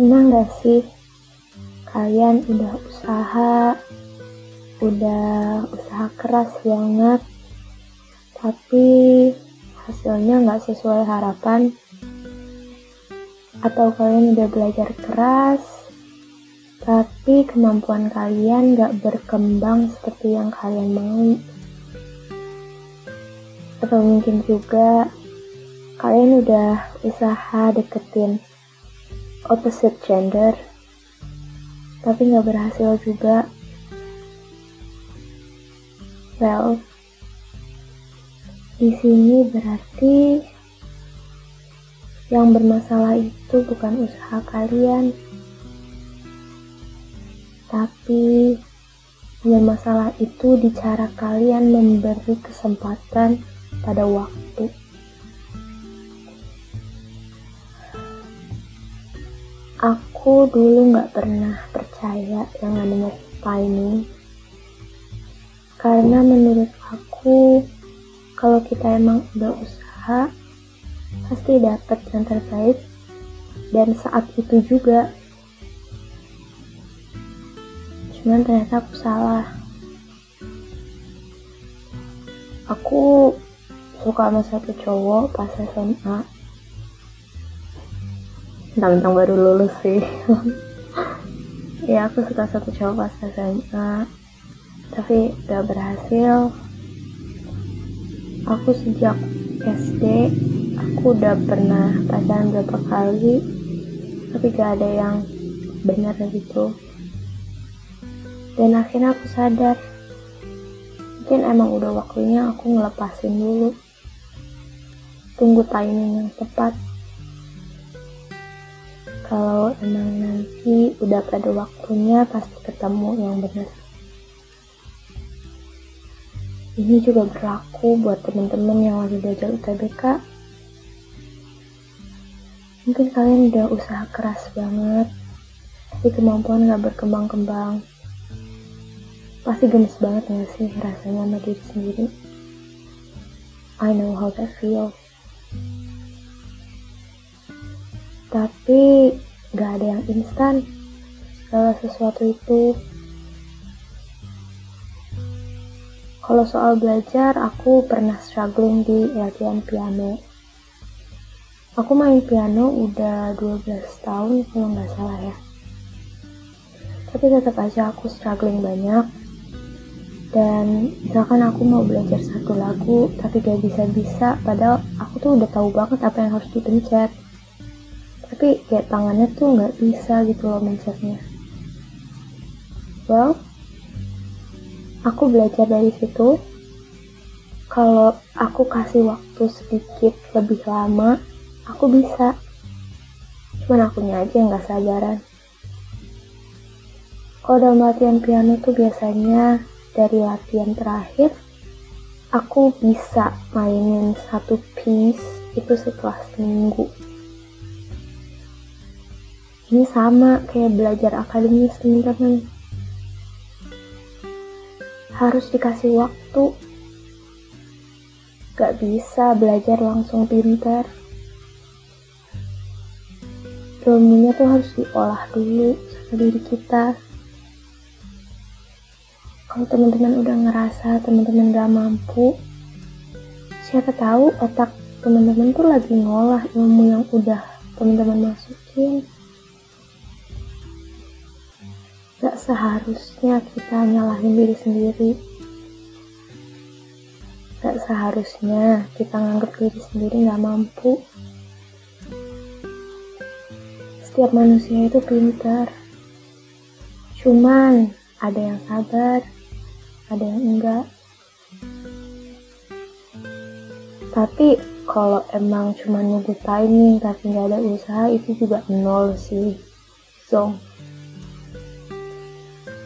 Pernah gak sih kalian udah usaha, udah usaha keras banget, tapi hasilnya gak sesuai harapan? Atau kalian udah belajar keras, tapi kemampuan kalian gak berkembang seperti yang kalian mau? Atau mungkin juga kalian udah usaha deketin opposite gender. Tapi nggak berhasil juga. Well di sini berarti yang bermasalah itu bukan usaha kalian. Tapi yang masalah itu di cara kalian memberi kesempatan pada waktu Aku dulu nggak pernah percaya yang namanya timing. Karena menurut aku, kalau kita emang udah usaha, pasti dapat yang terbaik dan saat itu juga. Cuman ternyata aku salah. Aku suka sama satu cowok pas SMA tentang baru lulus sih. Ya aku suka satu cowok pas SMA tapi gak berhasil. Aku sejak SD aku udah pernah pacaran berapa kali tapi gak ada yang benar gitu. Dan akhirnya aku sadar mungkin emang udah waktunya aku ngelepasin dulu. Tunggu timing yang tepat kalau emang nanti udah pada waktunya pasti ketemu yang benar. Ini juga berlaku buat teman-teman yang lagi belajar UTBK mungkin kalian udah usaha keras banget tapi kemampuan gak berkembang-kembang. Pasti gemes banget gak sih rasanya sama diri sendiri? I know how that feels tapi gak ada yang instan segala sesuatu itu. Kalau soal belajar aku pernah struggling di latihan piano. Aku main piano udah 12 tahun kalau nggak salah ya. Tapi tetap aja aku struggling banyak. Dan misalkan aku mau belajar satu lagu tapi gak bisa-bisa padahal aku tuh udah tahu banget apa yang harus dipencet tapi kayak tangannya tuh nggak bisa gitu loh mencetnya well aku belajar dari situ. Kalau aku kasih waktu sedikit lebih lama aku bisa. Cuman akunya aja nggak sabaran. Kalau dalam latihan piano tuh biasanya dari latihan terakhir aku bisa mainin satu piece itu setelah seminggu ini sama kayak belajar akademis teman-teman harus dikasih waktu. Gak bisa belajar langsung pintar ilmunya tuh harus diolah dulu sama diri kita. Kalau teman-teman udah ngerasa teman-teman gak mampu siapa tahu otak teman-teman tuh lagi ngolah ilmu yang udah teman-teman masukin Gak seharusnya kita nyalahin diri sendiri. Gak seharusnya kita nganggap diri sendiri gak mampu. Setiap manusia itu pintar. Cuman ada yang sabar, ada yang enggak. Tapi kalau emang cuma nunggu timing tapi nggak ada usaha itu juga nol sih. So,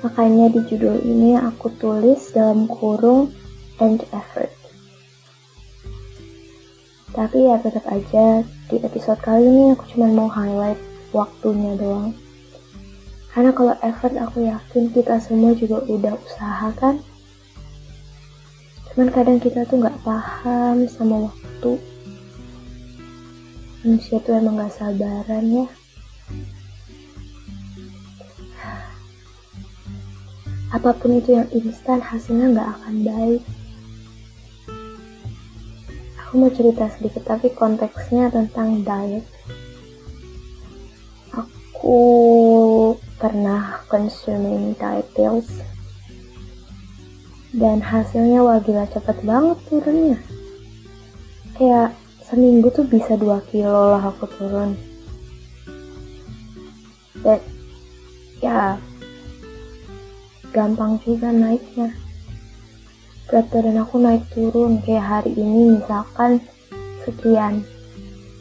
Makanya di judul ini aku tulis dalam kurung and effort. Tapi ya tetap aja di episode kali ini aku cuma mau highlight waktunya doang. Karena kalau effort aku yakin kita semua juga udah usaha kan. Cuman kadang kita tuh nggak paham sama waktu. Manusia tuh emang gak sabaran ya. Apa pun itu yang instan hasilnya nggak akan baik. Aku mau cerita sedikit tapi konteksnya tentang diet. Aku pernah consuming diet pills. Dan hasilnya wah gila cepet banget turunnya. Kayak seminggu tuh bisa 2 kilo lah aku turun. Dan ya gampang juga naiknya. Berat badan aku naik turun kayak hari ini misalkan sekian.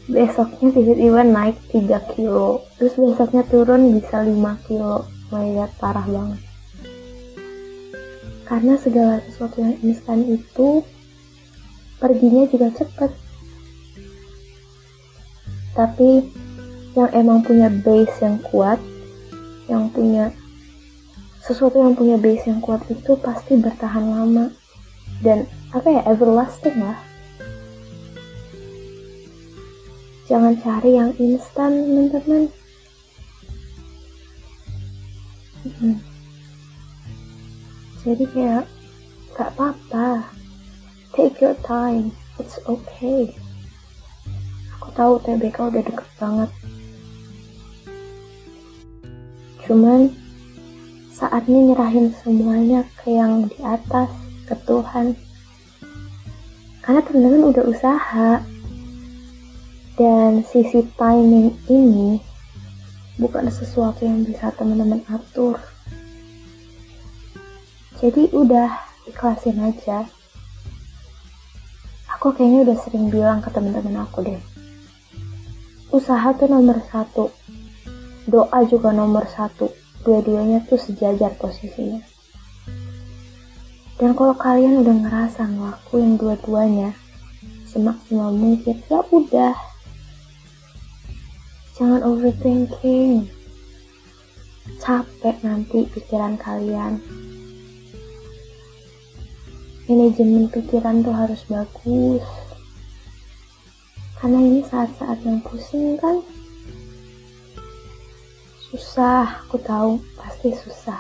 Besoknya tiba-tiba naik 3 kilo. Terus besoknya turun bisa 5 kilo. Melihat parah banget. Karena segala sesuatu yang instan itu perginya juga cepet. Tapi yang emang punya base yang kuat yang punya sesuatu yang punya base yang kuat itu pasti bertahan lama. Dan apa ya everlasting lah. Jangan cari yang instan teman-teman. Hmm. jadi kayak gak apa-apa. Take your time. It's okay. Aku tahu TBK udah deket banget. Cuman saatnya nyerahin semuanya ke yang di atas, ke Tuhan. Karena teman-teman udah usaha. Dan sisi timing ini bukan sesuatu yang bisa teman-teman atur. Jadi udah ikhlasin aja. Aku kayaknya udah sering bilang ke teman-teman aku deh. Usaha tuh nomor satu. Doa juga nomor satu dua-duanya tuh sejajar posisinya. Dan kalau kalian udah ngerasa ngelakuin dua-duanya semaksimal mungkin, ya udah. Jangan overthinking. Capek nanti pikiran kalian. Manajemen pikiran tuh harus bagus. Karena ini saat-saat yang pusing kan susah aku tahu pasti susah.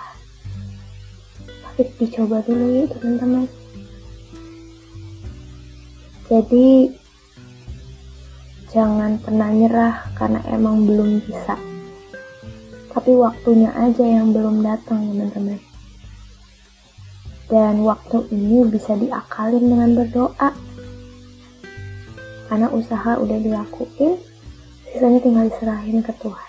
Tapi dicoba dulu ya teman-teman. Jadi jangan pernah nyerah karena emang belum bisa. Tapi waktunya aja yang belum datang teman-teman. Dan waktu ini bisa diakalin dengan berdoa. Karena usaha udah dilakuin sisanya tinggal diserahin ke Tuhan